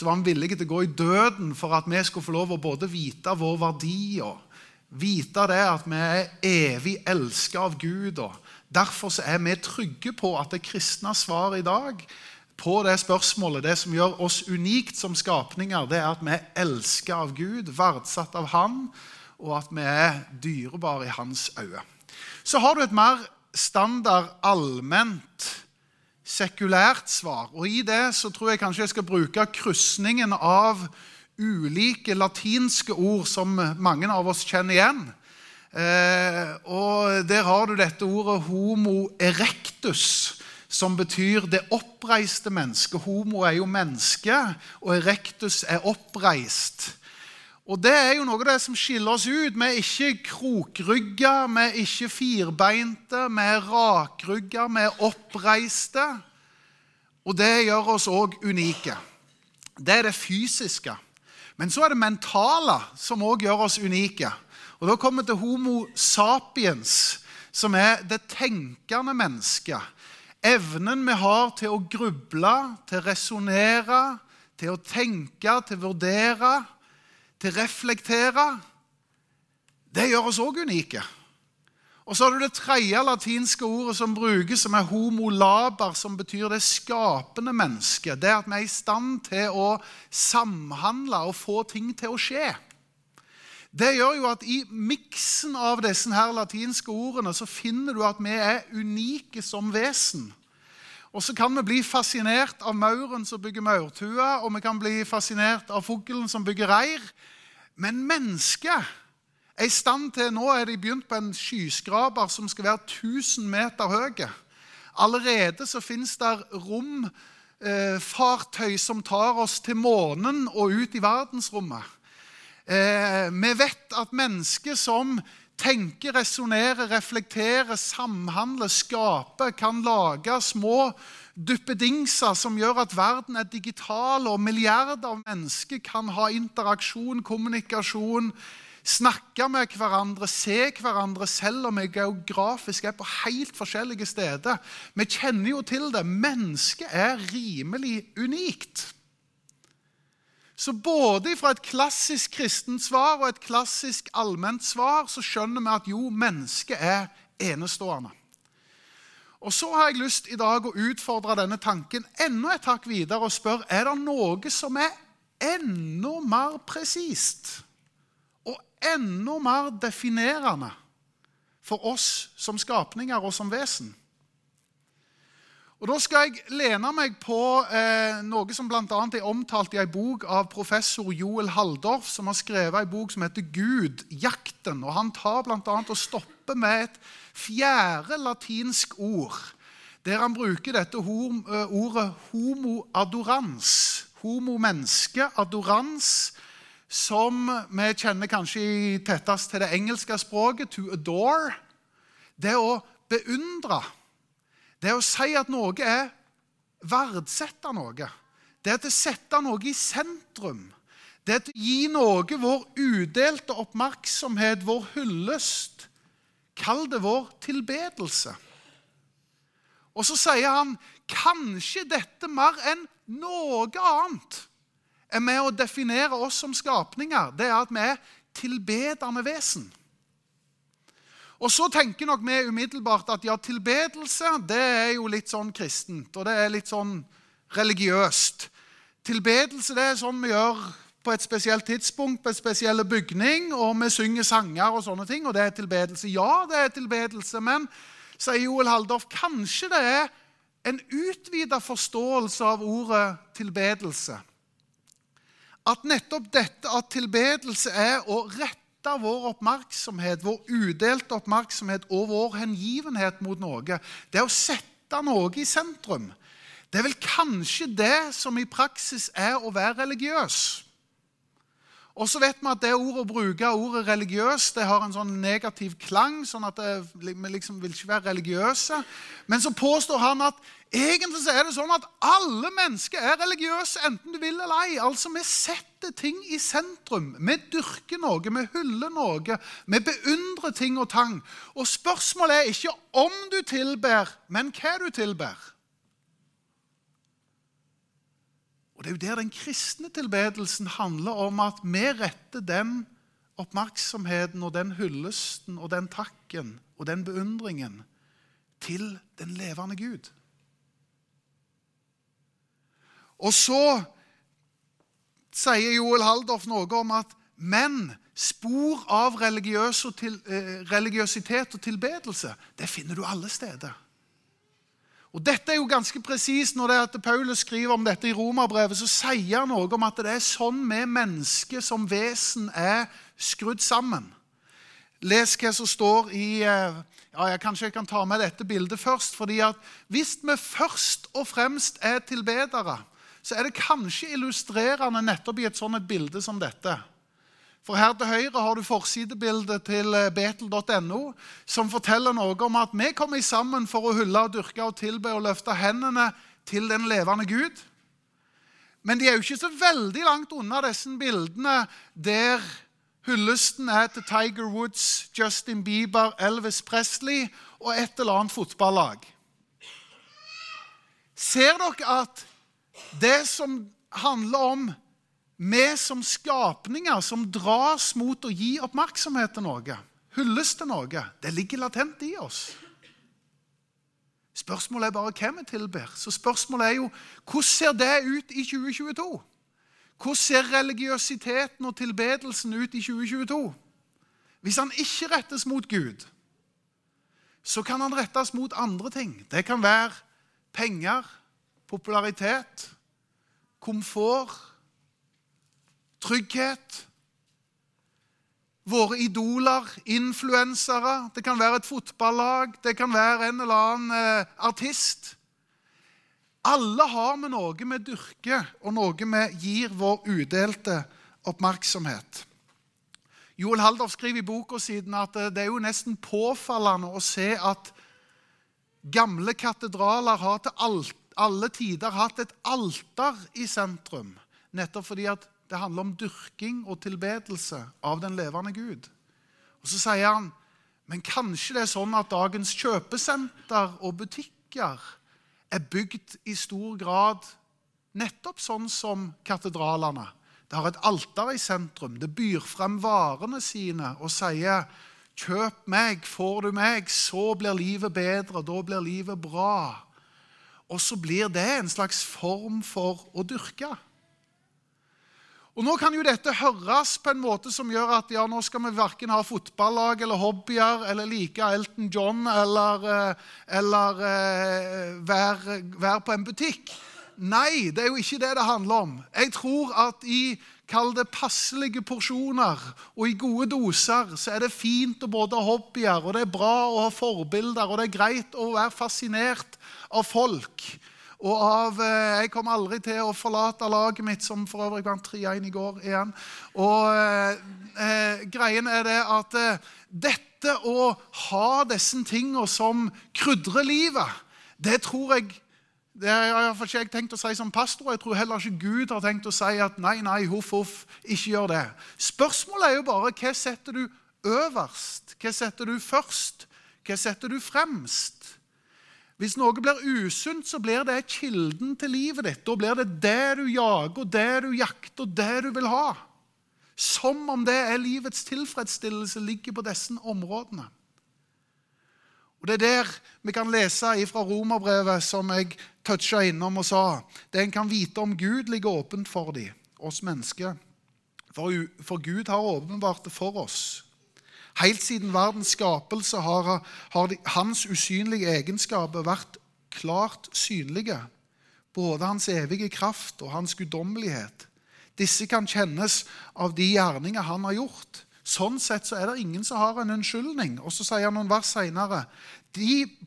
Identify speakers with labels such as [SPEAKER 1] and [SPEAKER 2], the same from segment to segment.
[SPEAKER 1] så var han villig til å gå i døden for at vi skulle få lov å både vite vår verdi og vite det at vi er evig elska av Gud. og Derfor er vi trygge på at det kristne svaret i dag på det spørsmålet, det som gjør oss unikt som skapninger, det er at vi er elska av Gud, verdsatt av Han, og at vi er dyrebare i Hans øyne. Så har du et mer standard, allment, sekulært svar. Og i det så tror jeg kanskje jeg skal bruke krysningen av ulike latinske ord som mange av oss kjenner igjen. Eh, og der har du dette ordet 'homo erectus', som betyr det oppreiste mennesket. Homo er jo menneske, og erectus er oppreist. Og Det er jo noe av det som skiller oss ut. Vi er ikke krokrygga, vi er ikke firbeinte, vi er rakrygga, vi er oppreiste. Og det gjør oss òg unike. Det er det fysiske. Men så er det mentale som òg gjør oss unike. Og Da kommer vi til Homo sapiens, som er det tenkende mennesket. Evnen vi har til å gruble, til å resonnere, til å tenke, til å vurdere, til å reflektere. Det gjør oss òg unike. Og så har du det tredje latinske ordet som brukes, som er homo laber, som betyr det skapende mennesket. Det at vi er i stand til å samhandle og få ting til å skje. Det gjør jo at i miksen av disse her latinske ordene så finner du at vi er unike som vesen. Og så kan vi bli fascinert av mauren som bygger maurtue, og vi kan bli fascinert av fuglen som bygger reir. Men mennesket er i stand til Nå er de begynt på en skyskraper som skal være 1000 meter høy. Allerede så fins det romfartøy eh, som tar oss til månen og ut i verdensrommet. Eh, vi vet at mennesker som tenker, resonnere, reflektere, samhandle, skape, kan lage små duppedingser som gjør at verden er digital, og milliarder av mennesker kan ha interaksjon, kommunikasjon, snakke med hverandre, se hverandre, selv om vi geografisk er på helt forskjellige steder. Vi kjenner jo til det. Mennesket er rimelig unikt. Så både fra et klassisk kristent svar og et klassisk allment svar så skjønner vi at jo, mennesket er enestående. Og Så har jeg lyst i dag å utfordre denne tanken enda et takk videre og spørre er det noe som er enda mer presist og enda mer definerende for oss som skapninger og som vesen. Og Da skal jeg lene meg på eh, noe som bl.a. er omtalt i en bok av professor Joel Halldorf, som har skrevet en bok som heter 'Gud jakten'. Og Han tar bl.a. og stopper med et fjerde latinsk ord, der han bruker dette eh, ordet 'homo adorans'. Homo menneske, adorans, som vi kjenner kanskje tettest til det engelske språket, to adore. Det å beundre. Det å si at noe er verdsette noe. Det er å sette noe i sentrum. Det er å gi noe vår udelte oppmerksomhet, vår hyllest. Kall det vår tilbedelse. Og så sier han kanskje dette mer enn noe annet er med å definere oss som skapninger, det er at vi er tilbedende vesen. Og så tenker nok vi umiddelbart at ja, tilbedelse det er jo litt sånn kristent. Og det er litt sånn religiøst. Tilbedelse det er sånn vi gjør på et spesielt tidspunkt, på en spesiell bygning, og vi synger sanger og sånne ting, og det er tilbedelse. Ja, det er tilbedelse, men sier Joel Haldorf, kanskje det er en utvida forståelse av ordet tilbedelse at nettopp dette at tilbedelse er å rette vår oppmerksomhet, vår udelte oppmerksomhet og vår hengivenhet mot noe, det å sette noe i sentrum. Det er vel kanskje det som i praksis er å være religiøs. Og så vet vi at det ordet å bruke ordet religiøs det har en sånn negativ klang. sånn at Vi liksom vil ikke være religiøse. Men så påstår han at egentlig så er det sånn at alle mennesker er religiøse, enten du vil eller ei. Altså, Vi setter ting i sentrum. Vi dyrker noe, vi hyller noe. Vi beundrer ting og tang. Og spørsmålet er ikke om du tilber, men hva du tilber. Og Det er jo der den kristne tilbedelsen handler om at vi retter den oppmerksomheten og den hyllesten og den takken og den beundringen til den levende Gud. Og så sier Joel Haldorf noe om at men spor av eh, religiøsitet og tilbedelse, det finner du alle steder. Og Dette er jo ganske presist når det er at Paulus skriver om dette i Romerbrevet. Så sier han noe om at det er sånn vi mennesker som vesen er skrudd sammen. Les hva som står i eh, ja, jeg Kanskje jeg kan ta med dette bildet først. fordi at Hvis vi først og fremst er tilbedere, så er det kanskje illustrerende nettopp i et sånt bilde som dette. For her til høyre har du forsidebildet til eh, betel.no, som forteller noe om at vi kommer sammen for å hylle, dyrke og tilbe og løfte hendene til den levende Gud. Men de er jo ikke så veldig langt unna disse bildene der hyllesten er til Tiger Woods, Justin Bieber, Elvis Presley og et eller annet fotballag. Ser dere at det som handler om vi som skapninger som dras mot å gi oppmerksomhet til noe, hylles til noe, det ligger latent i oss. Spørsmålet er bare hvem vi tilber. Så spørsmålet er jo hvordan ser det ut i 2022? Hvordan ser religiøsiteten og tilbedelsen ut i 2022? Hvis han ikke rettes mot Gud, så kan han rettes mot andre ting. Det kan være penger, popularitet, komfort trygghet. Våre idoler, influensere. Det kan være et fotballag, det kan være en eller annen eh, artist. Alle har vi noe vi dyrker, og noe vi gir vår udelte oppmerksomhet. Joel Haldorf skriver i boka siden at eh, det er jo nesten påfallende å se at gamle katedraler har til alle tider hatt et alter i sentrum. Nettopp fordi at det handler om dyrking og tilbedelse av den levende Gud. Og Så sier han men kanskje det er sånn at dagens kjøpesenter og butikker er bygd i stor grad nettopp sånn som katedralene. Det har et alter i sentrum. Det byr frem varene sine og sier Kjøp meg, får du meg, så blir livet bedre, da blir livet bra. Og så blir det en slags form for å dyrke. Og Nå kan jo dette høres på en måte som gjør at ja, nå skal vi verken ha fotballag eller hobbyer eller like Elton John eller, eh, eller uh, være, være på en butikk. Nei, det er jo ikke det det handler om. Jeg tror at i kall det passelige porsjoner og i gode doser, så er det fint å både ha hobbyer, og det er bra å ha forbilder, og det er greit å være fascinert av folk og av eh, Jeg kommer aldri til å forlate laget mitt, som for øvrig vant 3-1 i går igjen. Og eh, eh, greien er det at eh, dette å ha disse tingene som krydrer livet, det tror jeg det har ikke jeg tenkt å si som pastor. Jeg tror heller ikke Gud har tenkt å si at nei, nei, huff, huff, ikke gjør det. Spørsmålet er jo bare hva setter du øverst? Hva setter du først? Hva setter du fremst? Hvis noe blir usunt, så blir det kilden til livet ditt. Da blir det det du jager, det du jakter, det du vil ha. Som om det er livets tilfredsstillelse ligger på disse områdene. Og Det er der vi kan lese fra romerbrevet, som jeg toucha innom og sa. Det en kan vite om Gud, ligger åpent for dem, oss mennesker. For, for Gud har åpenbart det for oss. Helt siden verdens skapelse har, har hans usynlige egenskaper vært klart synlige. Både hans evige kraft og hans guddommelighet. Disse kan kjennes av de gjerninger han har gjort. Sånn sett så er det ingen som har en unnskyldning. Og så sier han noen vers seinere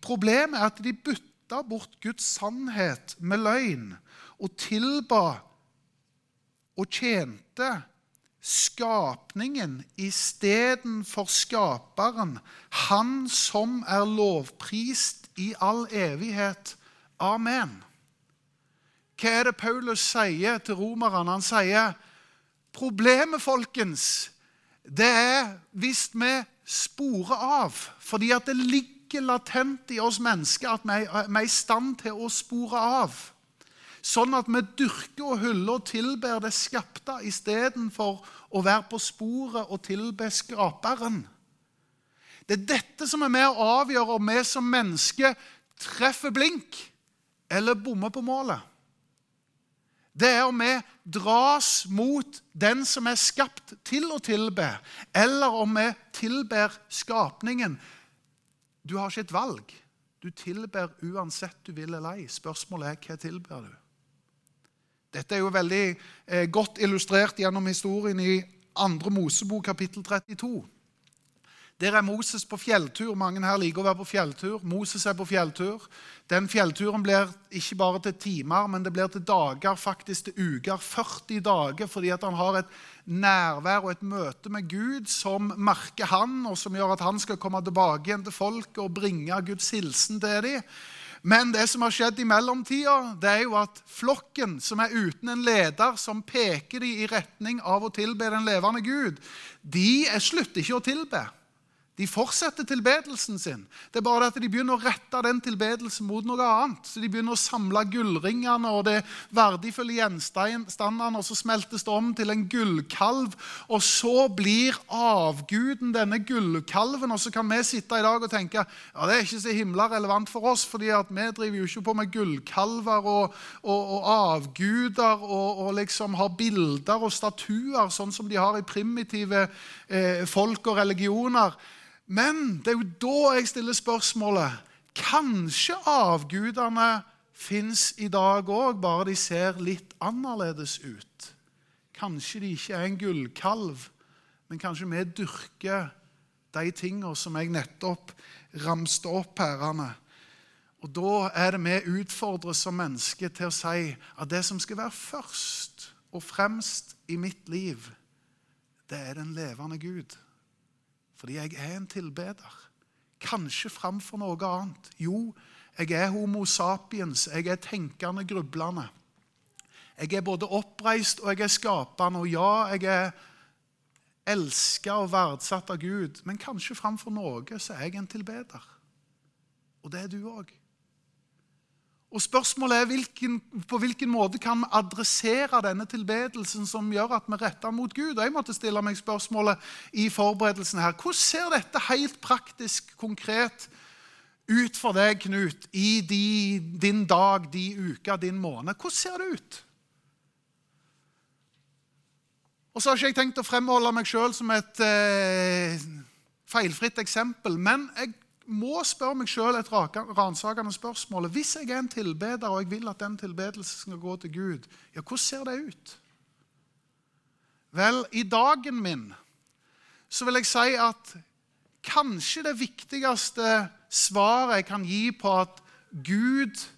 [SPEAKER 1] Problemet er at de bytta bort Guds sannhet med løgn og tilba og tjente skapningen istedenfor skaperen, han som er lovprist i all evighet. Amen. Hva er det Paulus sier til romerne? Han sier problemet, folkens, det er hvis vi sporer av. Fordi at det ligger latent i oss mennesker at vi er i stand til å spore av. sånn at vi dyrker og hyller og tilber det skapte istedenfor å være på sporet og tilbe skaperen. Det er dette som er med å avgjøre om vi som mennesker treffer blink eller bommer på målet. Det er om vi dras mot den som er skapt til å tilbe, eller om vi tilber skapningen. Du har ikke et valg. Du tilber uansett du vil eller ei. Spørsmålet er hva tilber du? Dette er jo veldig eh, godt illustrert gjennom historien i 2. Mosebok kapittel 32. Der er Moses på fjelltur. Mange her liker å være på fjelltur. Moses er på fjelltur. Den fjellturen blir ikke bare til timer, men det blir til dager, faktisk til uker. 40 dager, fordi han har et nærvær og et møte med Gud som merker han, og som gjør at han skal komme tilbake igjen til folket og bringe Guds hilsen til dem. Men det som har skjedd i mellomtida, det er jo at flokken, som er uten en leder som peker dem i retning av å tilbe den levende Gud, de slutter ikke å tilbe. De fortsetter tilbedelsen sin. Det er bare at de begynner å rette den tilbedelsen mot noe annet. Så De begynner å samle gullringene og det verdifulle gjenstandene, og så smeltes det om til en gullkalv. Og så blir avguden denne gullkalven. Og så kan vi sitte i dag og tenke ja, det er ikke så himla relevant for oss, fordi vi driver jo ikke på med gullkalver og, og, og avguder og, og, liksom har bilder og statuer, sånn som de har i primitive eh, folk og religioner. Men det er jo da jeg stiller spørsmålet Kanskje avgudene fins i dag òg, bare de ser litt annerledes ut. Kanskje de ikke er en gullkalv, men kanskje vi dyrker de tingene som jeg nettopp ramste opp herrene. Og Da er det vi utfordres som mennesker til å si at det som skal være først og fremst i mitt liv, det er den levende Gud. Fordi jeg er en tilbeder. Kanskje framfor noe annet. Jo, jeg er homo sapiens. Jeg er tenkende, grublende. Jeg er både oppreist og jeg er skapende. Og ja, jeg er elska og verdsatt av Gud. Men kanskje framfor noe så er jeg en tilbeder. Og det er du òg. Og Spørsmålet er hvilken, på hvilken måte kan vi adressere denne tilbedelsen som gjør at vi retter mot Gud. Og Jeg måtte stille meg spørsmålet i forberedelsen her. Hvordan ser dette helt praktisk, konkret ut for deg, Knut, i de, din dag, de uker, din måned? Hvordan ser det ut? Og så har ikke jeg tenkt å fremholde meg sjøl som et eh, feilfritt eksempel, men jeg må spørre meg sjøl et ransakende spørsmål. Hvis jeg er en tilbeder og jeg vil at den tilbedelsen skal gå til Gud, ja, hvordan ser det ut? Vel, i dagen min så vil jeg si at kanskje det viktigste svaret jeg kan gi på at Gud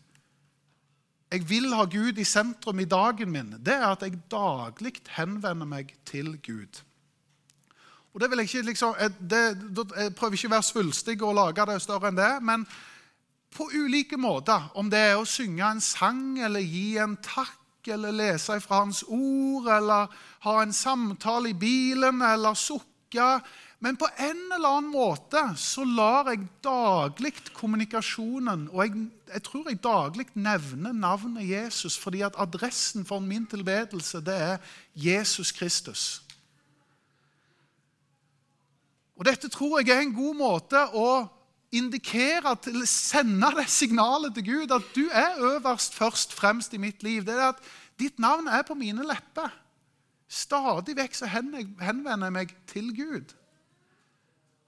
[SPEAKER 1] Jeg vil ha Gud i sentrum i dagen min, det er at jeg daglig henvender meg til Gud. Og det vil Jeg ikke liksom, det, jeg prøver ikke å være svulstig og lage det større enn det. Men på ulike måter, om det er å synge en sang eller gi en takk eller lese fra Hans ord eller ha en samtale i bilen eller sukke Men på en eller annen måte så lar jeg daglig kommunikasjonen Og jeg, jeg tror jeg daglig nevner navnet Jesus, fordi at adressen for min tilbedelse det er Jesus Kristus. Og Dette tror jeg er en god måte å indikere, til, sende det signalet til Gud at du er øverst først fremst i mitt liv. Det er at Ditt navn er på mine lepper. Stadig vekk så henvender jeg meg til Gud.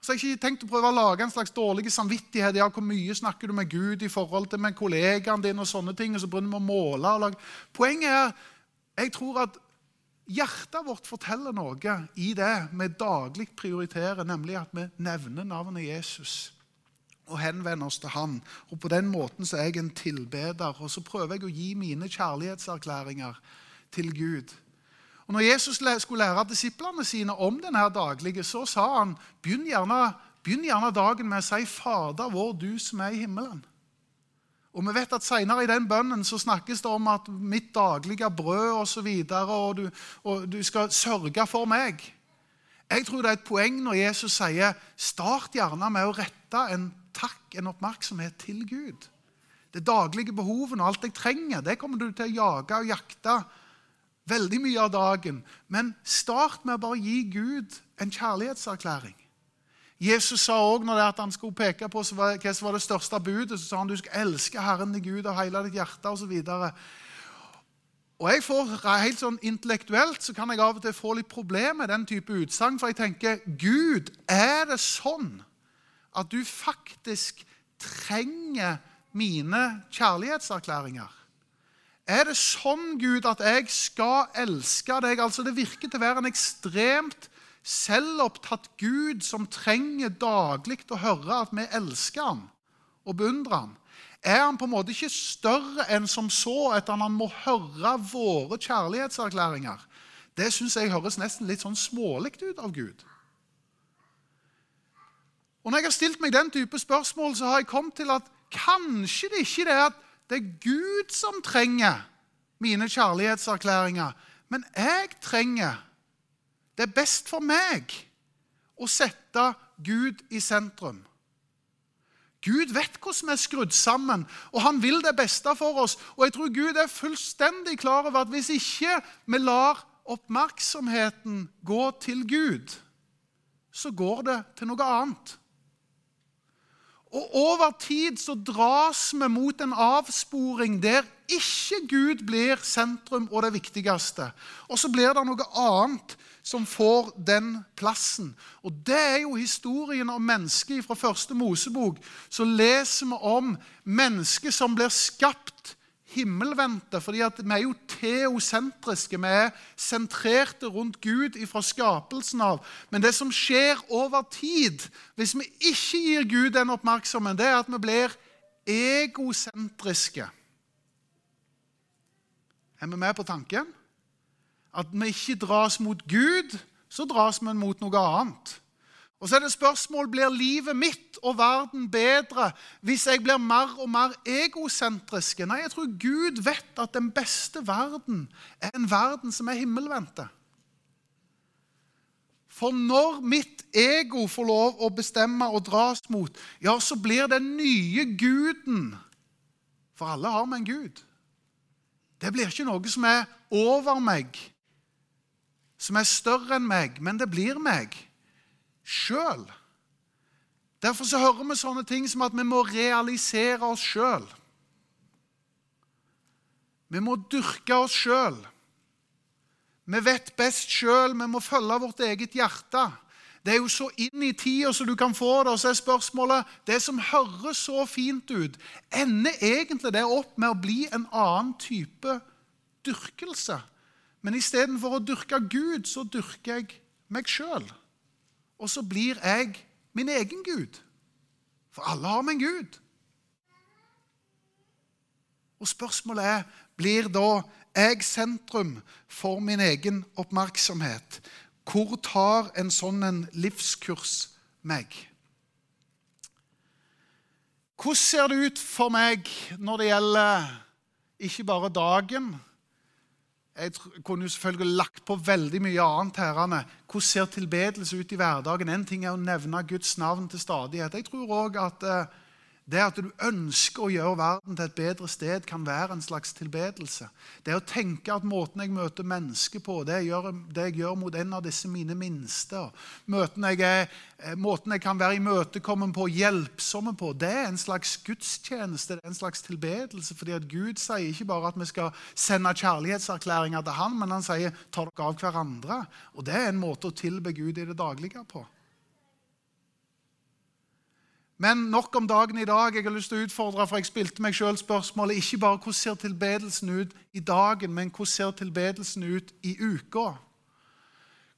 [SPEAKER 1] Så jeg har ikke tenkt å prøve å lage en slags dårlig samvittighet. Ja, hvor mye snakker du med Gud i forhold til med kollegaen din? og sånne ting, og så begynner vi å måle. og lage. Poenget er jeg tror at Hjertet vårt forteller noe i det vi daglig prioriterer, nemlig at vi nevner navnet Jesus og henvender oss til han. Og På den måten så er jeg en tilbeder, og så prøver jeg å gi mine kjærlighetserklæringer til Gud. Og når Jesus skulle lære disiplene sine om denne daglige, så sa han begynn gjerne, begynn gjerne dagen med å si 'Fader vår, du som er i himmelen'. Og vi vet at Senere i den bønnen så snakkes det om at 'mitt daglige brød' osv. Og, så videre, og, du, og du skal sørge for meg. Jeg tror det er et poeng når Jesus sier 'start gjerne med å rette en takk, en oppmerksomhet til Gud'. det daglige behovene og alt jeg trenger, det kommer du til å jage og jakte veldig mye av dagen. Men start med å bare gi Gud en kjærlighetserklæring. Jesus sa også når han skulle peke på hva som var det største budet, så sa han du skal elske Herren din Gud av hele ditt hjerte osv. Og jeg får helt sånn Intellektuelt så kan jeg av og til få litt problemer med den type utsagn. For jeg tenker Gud, er det sånn at du faktisk trenger mine kjærlighetserklæringer? Er det sånn, Gud, at jeg skal elske deg? Altså, Det virker til å være en ekstremt selvopptatt Gud som trenger daglig å høre at vi elsker ham og beundrer ham, er han på en måte ikke større enn som så at han må høre våre kjærlighetserklæringer. Det syns jeg høres nesten litt sånn smålig ut av Gud. Og Når jeg har stilt meg den type spørsmål, så har jeg kommet til at kanskje det ikke er at det er Gud som trenger mine kjærlighetserklæringer, men jeg trenger det er best for meg å sette Gud i sentrum. Gud vet hvordan vi er skrudd sammen, og han vil det beste for oss. Og jeg tror Gud er fullstendig klar over at hvis ikke vi lar oppmerksomheten gå til Gud, så går det til noe annet. Og over tid så dras vi mot en avsporing der ikke Gud blir sentrum og det viktigste. Og så blir det noe annet som får den plassen. Og Det er jo historien om mennesket fra første Mosebok. Så leser vi om mennesket som blir skapt himmelvendte. fordi vi er jo teosentriske. Vi er sentrerte rundt Gud fra skapelsen av. Men det som skjer over tid, hvis vi ikke gir Gud den oppmerksomheten, det er at vi blir egosentriske. Er vi med på tanken? at vi ikke dras mot Gud, så dras vi mot noe annet. Og så er det spørsmål blir livet mitt og verden bedre hvis jeg blir mer og mer egosentriske. Nei, jeg tror Gud vet at den beste verden er en verden som er himmelvendte. For når mitt ego får lov å bestemme og dras mot, ja, så blir den nye guden For alle har vi en gud. Det blir ikke noe som er over meg, som er større enn meg, men det blir meg sjøl. Derfor så hører vi sånne ting som at vi må realisere oss sjøl. Vi må dyrke oss sjøl. Vi vet best sjøl. Vi må følge vårt eget hjerte. Det er jo så inn i tida så du kan få det. Og så er spørsmålet Det som høres så fint ut, ender egentlig det opp med å bli en annen type dyrkelse? Men istedenfor å dyrke Gud, så dyrker jeg meg sjøl. Og så blir jeg min egen Gud. For alle har min Gud. Og spørsmålet er blir da jeg sentrum for min egen oppmerksomhet. Hvor tar en sånn en livskurs meg? Hvordan ser det ut for meg når det gjelder ikke bare dagen, jeg kunne jo selvfølgelig lagt på veldig mye annet. herrene. Hvordan ser tilbedelse ut i hverdagen? En ting er å nevne Guds navn til stadighet. Jeg tror også at eh, det at du ønsker å gjøre verden til et bedre sted, kan være en slags tilbedelse. Det å tenke at måten jeg møter mennesker på, det jeg, gjør, det jeg gjør mot en av disse mine minste, jeg er, eh, måten jeg kan være imøtekommen på, hjelpsomme på, det er en slags gudstjeneste, det er en slags tilbedelse. fordi at Gud sier ikke bare at vi skal sende kjærlighetserklæringer til Han, men han sier ta dere av hverandre. Og det er en måte å tilbe Gud i det daglige på. Men nok om dagen i dag. Jeg har lyst til å utfordre, for jeg spilte meg selv spørsmålet ikke bare hvordan ser tilbedelsen ut i dagen, men hvordan ser tilbedelsen ut i uka?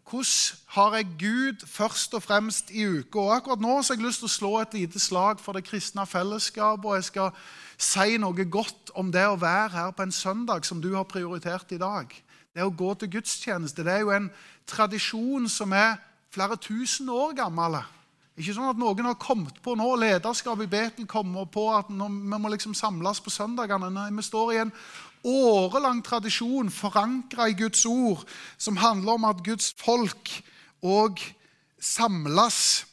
[SPEAKER 1] Hvordan har jeg Gud først og fremst i uka? Og akkurat nå har jeg lyst til å slå et lite slag for det kristne fellesskapet. Og jeg skal si noe godt om det å være her på en søndag som du har prioritert i dag. Det å gå til gudstjeneste det er jo en tradisjon som er flere tusen år gammel. Ikke sånn at noen har kommet på nå, lederskapet i Betel kommer på at vi må liksom samles på søndagene. Nei, vi står i en årelang tradisjon forankra i Guds ord, som handler om at Guds folk òg samles.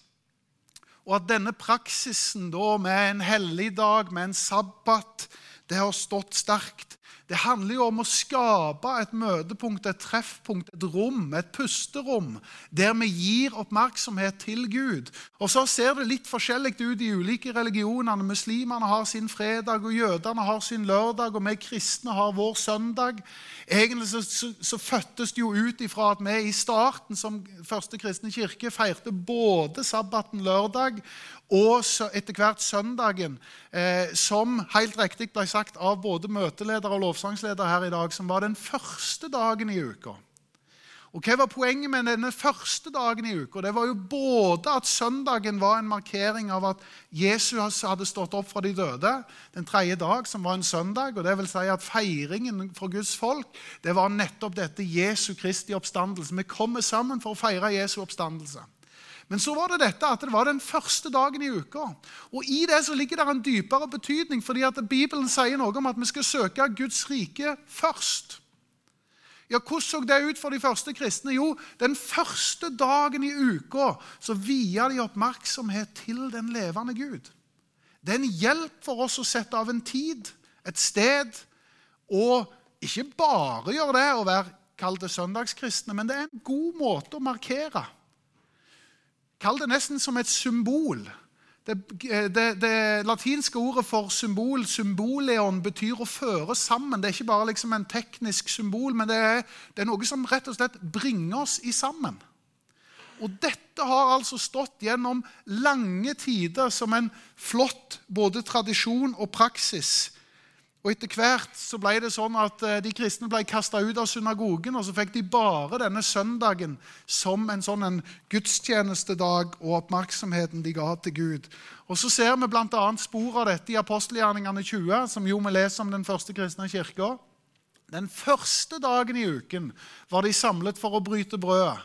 [SPEAKER 1] Og at denne praksisen da med en helligdag, med en sabbat, det har stått sterkt. Det handler jo om å skape et møtepunkt, et treffpunkt, et rom, et pusterom, der vi gir oppmerksomhet til Gud. Og så ser det litt forskjellig ut i ulike religionene. Muslimene har sin fredag, og jødene har sin lørdag, og vi kristne har vår søndag. Egentlig så, så, så fødtes det jo ut ifra at vi i starten som første kristne kirke feirte både sabbaten lørdag og etter hvert søndagen, eh, som helt riktig ble sagt av både møteleder og lovsangsleder her i dag, som var den første dagen i uka. Og Hva var poenget med denne første dagen i uka? Det var jo både at søndagen var en markering av at Jesus hadde stått opp fra de døde, den tredje dag, som var en søndag. og det vil si at Feiringen for Guds folk det var nettopp dette Jesu Kristi oppstandelse. Vi kommer sammen for å feire Jesu oppstandelse. Men så var det dette at det var den første dagen i uka. Og I det så ligger det en dypere betydning, fordi at Bibelen sier noe om at vi skal søke Guds rike først. Ja, Hvordan så det ut for de første kristne? Jo, den første dagen i uka så via de oppmerksomhet til den levende Gud. Det er en hjelp for oss å sette av en tid, et sted, og ikke bare gjøre det å være det søndagskristne, men det er en god måte å markere Kall det nesten som et symbol. Det, det, det, latinske ordet for symbol, symboleon, betyr å føre sammen. Det er ikke bare liksom en teknisk symbol, men det er, det er, noe som rett og slett bringer oss i sammen. Og dette har altså stått gjennom lange tider som en flott både tradisjon og praksis og Etter hvert så ble det sånn at eh, de kristne ble kasta ut av synagogen, og så fikk de bare denne søndagen som en sånn en gudstjenestedag og oppmerksomheten de ga til Gud. Og Så ser vi bl.a. spor av dette i apostelgjerningene 20, som jo vi leser om den første kristne kirka. Den første dagen i uken var de samlet for å bryte brødet.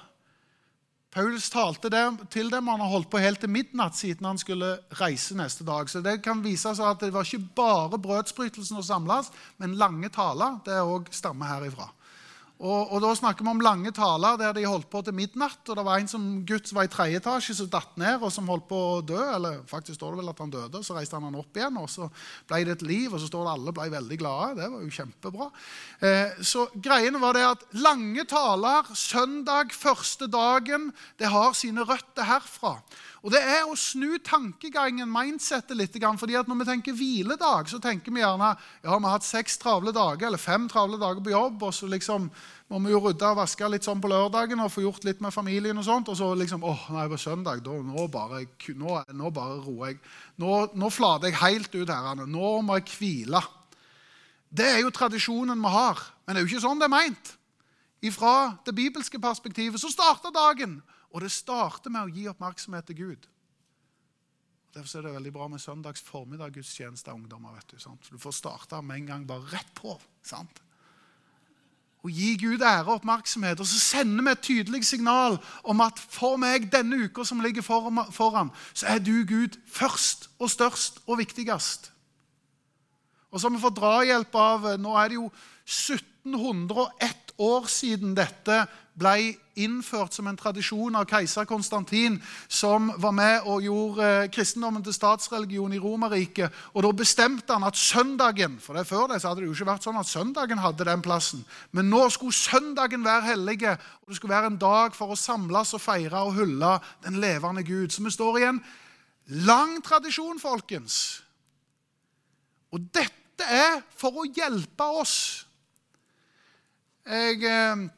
[SPEAKER 1] Paulus talte til dem, og han har holdt på helt til midnatt siden han skulle reise neste dag. Så Det kan vise seg at det var ikke bare brødsbrytelsen å samles, men lange taler. Det òg stammer herifra. Og, og, Da snakker vi om lange taler der de holdt på til midnatt. og Det var en som gutt som var i tredje etasje, som datt ned og som holdt på å dø. eller faktisk står det vel at han døde, Så reiste han han opp igjen, og så ble det et liv. og Så står det alle ble veldig glade. Det var jo kjempebra. Eh, så greiene var det at lange taler, søndag, første dagen, det har sine røtter herfra. Og Det er å snu tankegangen, mindsettet, litt. fordi at Når vi tenker hviledag, så tenker vi gjerne ja, vi har hatt seks travle dager eller fem travle dager på jobb. og så liksom må vi jo rydde og vaske litt sånn på lørdagen og få gjort litt med familien. Og sånt, og så liksom åh, nei, på søndag da, nå, bare, nå, nå bare roer jeg. Nå, nå flater jeg helt ut her. Nå må jeg hvile. Det er jo tradisjonen vi har. Men det er jo ikke sånn det er meint. Fra det bibelske perspektivet så starter dagen og det starter med å gi oppmerksomhet til Gud. Derfor er det veldig bra med søndags formiddag gudstjeneste av ungdommer. vet Du sant? Du får starte med en gang bare rett på. sant? Og gi Gud ære og oppmerksomhet. Og så sender vi et tydelig signal om at for meg denne uka som ligger foran, så er du Gud først og størst og viktigst. Og så har vi fått drahjelp av Nå er det jo 1701 år siden dette ble innført som en tradisjon av keiser Konstantin, som var med og gjorde eh, kristendommen til statsreligion i Romerriket. Og da bestemte han at søndagen For det før det så hadde det jo ikke vært sånn at søndagen hadde den plassen. Men nå skulle søndagen være hellige, og det skulle være en dag for å samles og feire og hylle den levende Gud. Så vi står i en lang tradisjon, folkens. Og dette er for å hjelpe oss. Jeg... Eh,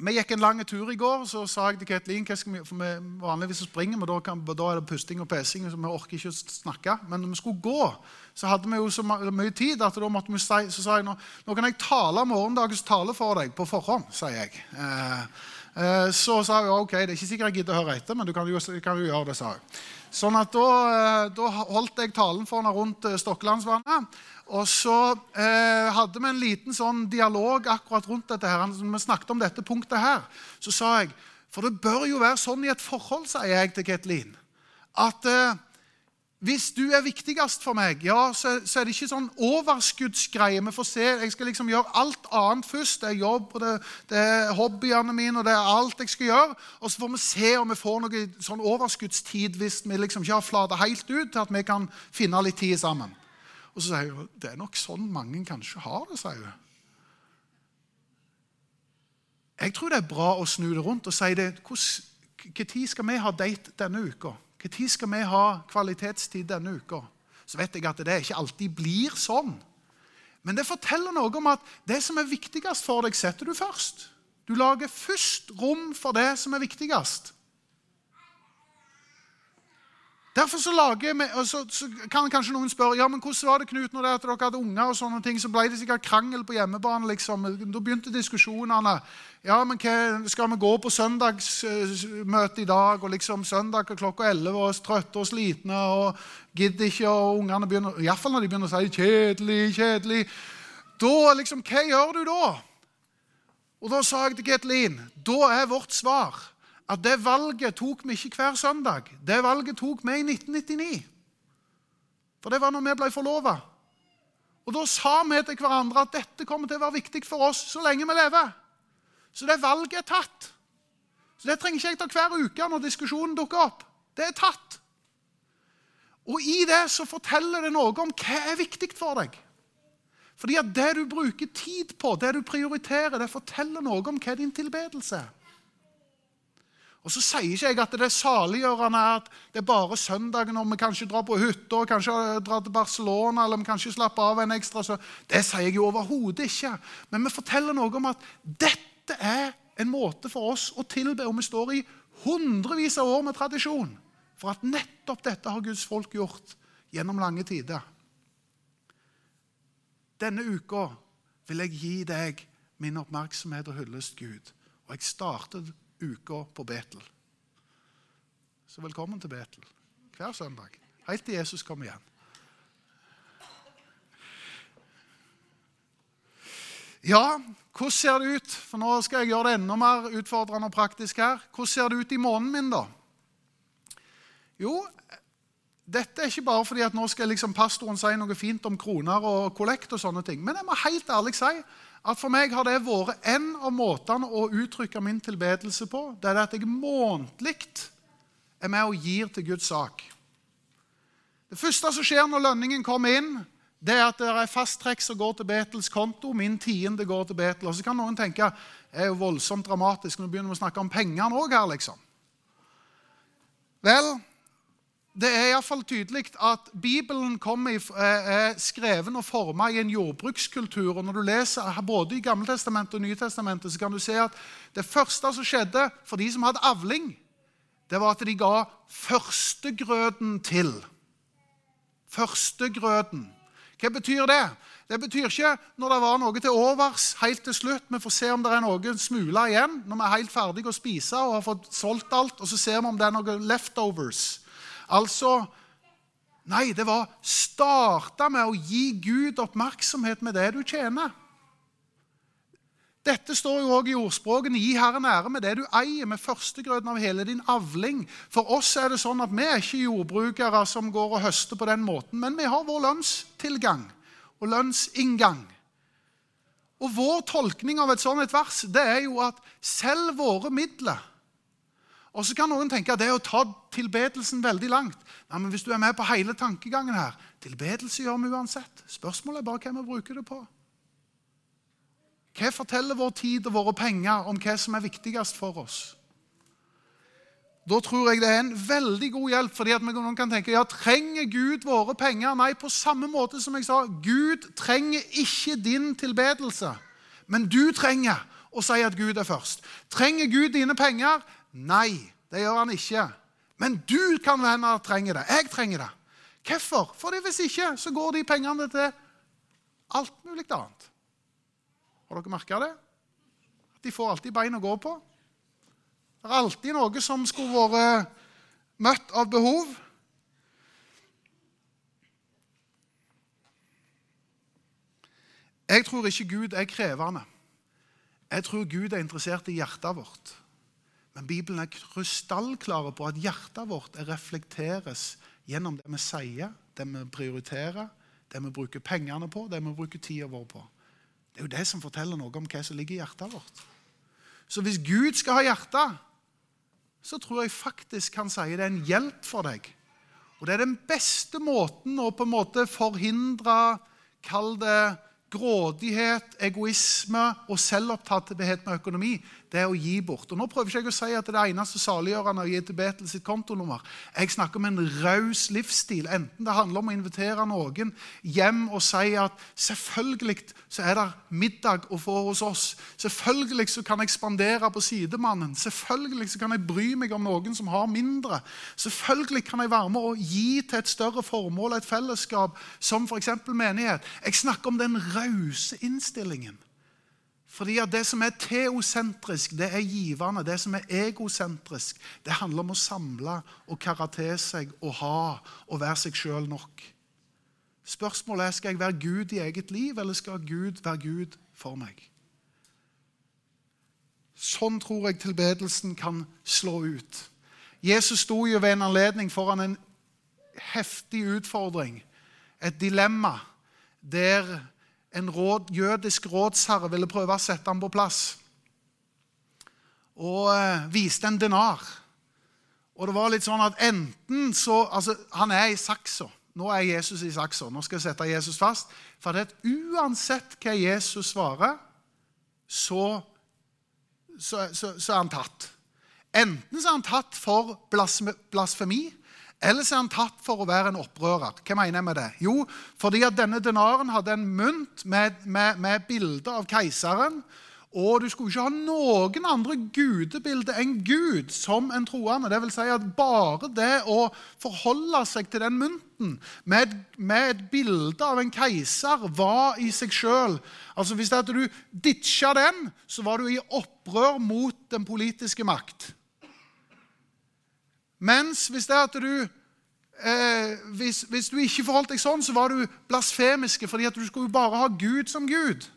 [SPEAKER 1] vi gikk en lang tur i går, så sa jeg til Ketlin for vi, Vanligvis så springer vi, da, kan, da er det pusting og pesing, så vi orker ikke å snakke. Men når vi skulle gå, så hadde vi jo så mye tid at da måtte vi si, så sa jeg nå, nå kan jeg tale morgendagens tale for deg på forhånd. sier jeg. Eh, eh, så sa jeg ok, det er ikke sikkert jeg gidder å høre etter, men du kan jo, kan jo gjøre det. sa jeg. Sånn at da, eh, da holdt jeg talen for henne rundt eh, Stokkelandsvannet. Og så eh, hadde vi en liten sånn dialog akkurat rundt dette. her. Vi snakket om dette punktet her, så sa jeg For det bør jo være sånn i et forhold, sier jeg til Ketlin, at eh, hvis du er viktigst for meg, ja, så, så er det ikke sånn overskuddsgreie. Vi får se, Jeg skal liksom gjøre alt annet først. Det er jobb, og det, det er hobbyene mine, og det er alt jeg skal gjøre. Og så får vi se om vi får noe sånn overskuddstid hvis vi liksom ikke har flata helt ut til at vi kan finne litt tid sammen. Og så sier hun det er nok sånn mange kanskje har det. sier hun. Jeg tror det er bra å snu det rundt og si det. Når skal vi ha date denne uka? Når skal vi ha kvalitetstid denne uka? Så vet jeg at det ikke alltid blir sånn. Men det forteller noe om at det som er viktigst for deg, setter du først. Du lager først rom for det som er viktigst. Derfor så, vi, så, så kan kanskje noen spørre ja, men hvordan var det Knut, når det at dere hadde unger. og sånne ting, Så ble det sikkert krangel på hjemmebane. liksom. Da begynte diskusjonene. Ja, men hva, Skal vi gå på søndagsmøte i dag? og liksom Søndag klokka 11 og trøtte og slitne og gidder ikke. og ungene begynner, Iallfall når de begynner å si 'kjedelig, kjedelig'. Da liksom, Hva gjør du da? Og da sa jeg til Getlin da er vårt svar at det valget tok vi ikke hver søndag. Det valget tok vi i 1999. For det var når vi ble forlova. Og da sa vi til hverandre at dette kommer til å være viktig for oss så lenge vi lever. Så det valget er tatt. Så det trenger ikke jeg ta hver uke når diskusjonen dukker opp. Det er tatt. Og i det så forteller det noe om hva er viktig for deg. Fordi at det du bruker tid på, det du prioriterer, det forteller noe om hva din tilbedelse er. Og Så sier ikke jeg at det er saliggjørende at det er bare søndagen når vi kanskje drar på hytta, kanskje drar til Barcelona eller vi kanskje slapper av en ekstra. Så det sier jeg jo overhodet ikke. Men vi forteller noe om at dette er en måte for oss å tilbe. Og vi står i hundrevis av år med tradisjon for at nettopp dette har Guds folk gjort gjennom lange tider. Denne uka vil jeg gi deg min oppmerksomhet og hyllest Gud. Og jeg starter uka på Betel. Så velkommen til Betel hver søndag. Helt til Jesus kommer igjen. Ja, hvordan ser det ut? For Nå skal jeg gjøre det enda mer utfordrende og praktisk her. Hvordan ser det ut i måneden min, da? Jo, dette er ikke bare fordi at nå skal liksom pastoren si noe fint om kroner og kollekt. og sånne ting, Men jeg må helt ærlig si at for meg har det vært en av måtene å uttrykke min tilbedelse på. Det er at jeg månedlig er med og gir til Guds sak. Det første som skjer når lønningen kommer inn, det er at det er fasttrekk som går til Betels konto. Min tiende går til Betel. Og så kan noen tenke det er jo voldsomt dramatisk. Nå begynner vi å snakke om pengene òg her, liksom. Vel, det er iallfall tydelig at Bibelen er skreven og formet i en jordbrukskultur. og Når du leser både i Gammeltestamentet og Nytestamentet, så kan du se at det første som skjedde for de som hadde avling, det var at de ga førstegrøten til. Førstegrøten. Hva betyr det? Det betyr ikke når det var noe til overs helt til slutt. Vi får se om det er noen smuler igjen når vi er helt ferdige å spise og har fått solgt alt. og så ser vi om det er noen leftovers. Altså Nei, det var starta med å gi Gud oppmerksomhet med det du tjener. Dette står jo også i ordspråkene. Gi Herren ære med det du eier, med førstegrøten av hele din avling. For oss er det sånn at vi er ikke jordbrukere som går og høster på den måten, men vi har vår lønnstilgang og lønnsinngang. Og Vår tolkning av et sånt vers det er jo at selv våre midler og så kan noen tenke at det er å ta tilbedelsen veldig langt. Nei, men Hvis du er med på hele tankegangen her Tilbedelse gjør vi uansett. Spørsmålet er bare hva vi bruker det på. Hva forteller vår tid og våre penger om hva som er viktigst for oss? Da tror jeg det er en veldig god hjelp, fordi at noen kan tenke ja, trenger Gud våre penger? Nei, på samme måte som jeg sa, Gud trenger ikke din tilbedelse. Men du trenger å si at Gud er først. Trenger Gud dine penger? Nei, det gjør han ikke. Men du kan hende trenger det. Jeg trenger det. Hvorfor? Fordi hvis ikke, så går de pengene til alt mulig annet. Har dere merka det? At de får alltid bein å gå på. Det er alltid noe som skulle vært møtt av behov. Jeg tror ikke Gud er krevende. Jeg tror Gud er interessert i hjertet vårt. Men Bibelen er krystallklare på at hjertet vårt reflekteres gjennom det vi sier, det vi prioriterer, det vi bruker pengene på, det vi bruker tida vår på. Det er jo det som forteller noe om hva som ligger i hjertet vårt. Så hvis Gud skal ha hjertet, så tror jeg faktisk han sier det er en hjelp for deg. Og det er den beste måten å på en måte forhindre Kall det grådighet, egoisme og selvopptatthet med økonomi, det er å gi bort. Og Nå prøver ikke jeg å si at det er det eneste saliggjørende å gi til Betel sitt kontonummer. Jeg snakker om en raus livsstil. Enten det handler om å invitere noen hjem og si at selvfølgelig så er det middag å få hos oss. Selvfølgelig så kan jeg spandere på sidemannen. Selvfølgelig så kan jeg bry meg om noen som har mindre. Selvfølgelig kan jeg være med og gi til et større formål, et fellesskap, som f.eks. menighet. Jeg snakker om den rause innstillingen. Fordi at Det som er teosentrisk, det er givende. Det som er egosentrisk, det handler om å samle og karre til seg og ha og være seg sjøl nok. Spørsmålet er skal jeg være Gud i eget liv, eller skal Gud være Gud for meg. Sånn tror jeg tilbedelsen kan slå ut. Jesus sto jo ved en anledning foran en heftig utfordring, et dilemma, der en råd, jødisk rådsherre ville prøve å sette ham på plass. Og eh, viste en denar. Og det var litt sånn at enten så Altså, han er i saksa. Nå er Jesus i saksa. Nå skal jeg sette Jesus fast. For det er uansett hva Jesus svarer, så, så, så, så er han tatt. Enten så er han tatt for blasfemi, eller så er han tatt for å være en opprører. Hva mener jeg med det? Jo, fordi at denne denaren hadde en mynt med, med, med bilde av keiseren. Og du skulle ikke ha noen andre gudebilder enn Gud som en troende. Det vil si at bare det å forholde seg til den mynten med, med et bilde av en keiser var i seg sjøl altså Hvis det at du ditcha den, så var du i opprør mot den politiske makt. Mens hvis det at du eh, hvis, hvis, du ikke forholdt deg sånn, så var du blasfemiske, fordi at du skulle bare ha Gud som Gud.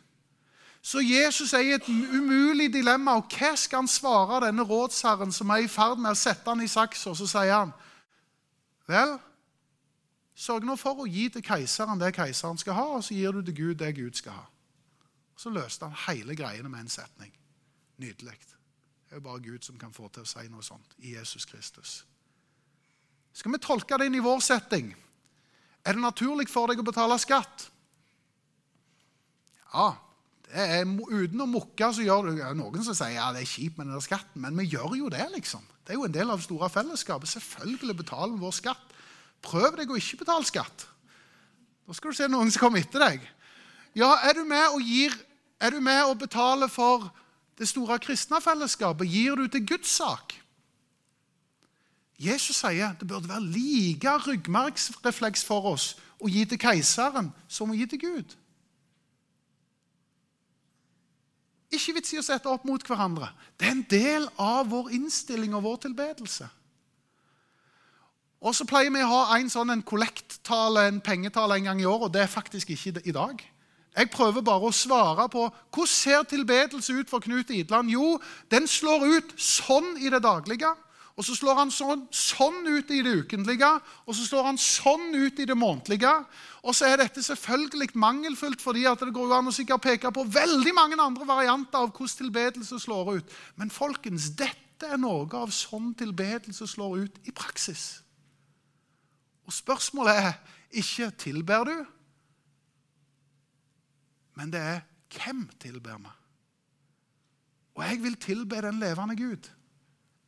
[SPEAKER 1] Så Jesus er i et umulig dilemma. og Hva skal han svare denne rådsherren som er i ferd med å sette han i saksa? Så sier han, vel, sørg nå for å gi til keiseren det keiseren skal ha, og så gir du til Gud det Gud skal ha. Så løste han hele greiene med en setning. Nydelig. Det er jo bare Gud som kan få til å si noe sånt i Jesus Kristus. Skal vi tolke det inn i vår setting? Er det naturlig for deg å betale skatt? Ja, det er, uten å mukke så gjør du Noen som sier ja, det er kjipt med den skatten, men vi gjør jo det, liksom. Det er jo en del av det store fellesskapet. Selvfølgelig betaler vi vår skatt. Prøv deg å ikke betale skatt. Da skal du se noen som kommer etter deg. Ja, er du med og gir Er du med og betaler for det store kristne fellesskapet? Gir du til Guds sak? Jesus sier det burde være like ryggmargsrefleks for oss å gi til keiseren som å gi til Gud. Ikke vits i å sette opp mot hverandre. Det er en del av vår innstilling og vår tilbedelse. Og så pleier vi å ha en sånn en kollektale, en pengetale, en gang i året. Og det er faktisk ikke i dag. Jeg prøver bare å svare på hvordan ser tilbedelse ut for Knut Idland. Jo, den slår ut sånn i det daglige. Og så slår han sånn, sånn, ut i det ukentlige, og så slår han sånn ut i det månedlige. Og så er dette selvfølgelig mangelfullt, fordi det går an å sikkert peke på veldig mange andre varianter av hvordan tilbedelse slår ut. Men folkens, dette er noe av sånn tilbedelse slår ut i praksis. Og spørsmålet er ikke tilber du, men det er hvem tilber vi? Og jeg vil tilbe den levende Gud.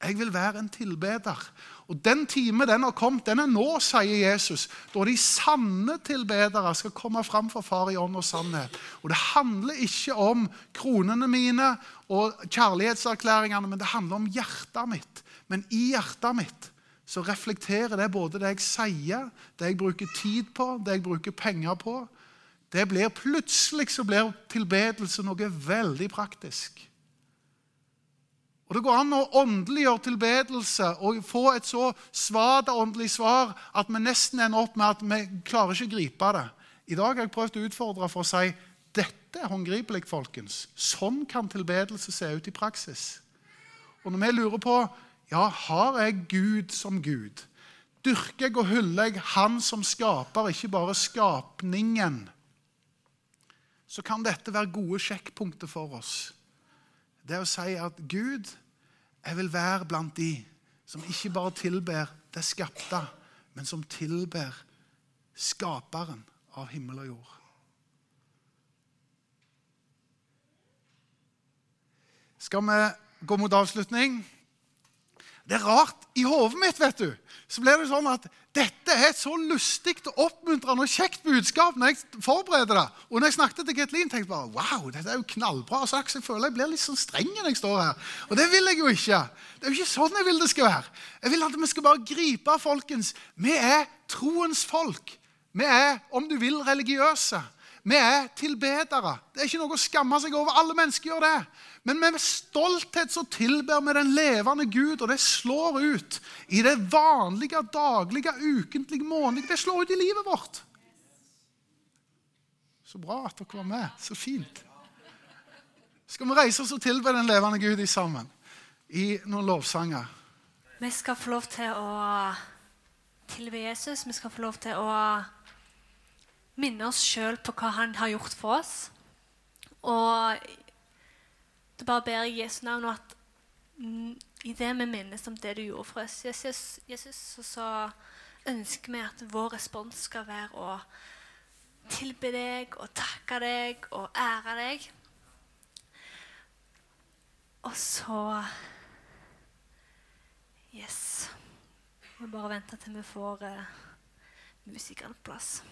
[SPEAKER 1] Jeg vil være en tilbeder. Og Den time den har kommet, den er nå, sier Jesus, da de sanne tilbedere skal komme fram for Far i ånd og sannhet. Og Det handler ikke om kronene mine og kjærlighetserklæringene, men det handler om hjertet mitt. Men i hjertet mitt så reflekterer det både det jeg sier, det jeg bruker tid på, det jeg bruker penger på. Det blir Plutselig så blir tilbedelse noe veldig praktisk. Og Det går an å åndeliggjøre tilbedelse og få et så svada åndelig svar at vi nesten ender opp med at vi klarer ikke å gripe det. I dag har jeg prøvd å utfordre for å si dette er håndgripelig, folkens. Sånn kan tilbedelse se ut i praksis. Og når vi lurer på ja, har jeg Gud som Gud, dyrker jeg og hyller jeg Han som skaper, ikke bare skapningen, så kan dette være gode sjekkpunkter for oss. Det å si at Gud, jeg vil være blant de som ikke bare tilber det skapte, men som tilber skaperen av himmel og jord. Skal vi gå mot avslutning? Det er rart. I hodet mitt vet du, så blir det sånn at dette er et så lystig, oppmuntrende og kjekt budskap når jeg forbereder det. Og når jeg snakket til Ketlin, tenkte jeg bare wow, dette er jo knallbra sagt. Jeg føler jeg blir litt sånn streng når jeg står her. Og det vil jeg jo ikke. Det er jo ikke sånn jeg vil det skal være. Jeg vil at vi skal bare gripe, folkens. Vi er troens folk. Vi er, om du vil, religiøse. Vi er tilbedere. Det er ikke noe å skamme seg over. Alle mennesker gjør det. Men med stolthet så tilber vi den levende Gud, og det slår ut i det vanlige, daglige, ukentlige, månedlige. Det slår ut i livet vårt. Så bra at dere var med. Så fint. Skal vi reise oss og tilbe den levende Gud i sammen i noen lovsanger?
[SPEAKER 2] Vi skal få lov til å tilbe Jesus. Vi skal få lov til å minne oss sjøl på hva han har gjort for oss. Og det bare ber jeg Jesu navn at i det vi minnes om det du gjorde for oss, Jesus, Jesus så ønsker vi at vår respons skal være å tilbe deg og takke deg og ære deg. Og så Yes. Vi bare vente til vi får uh, musikerne på plass.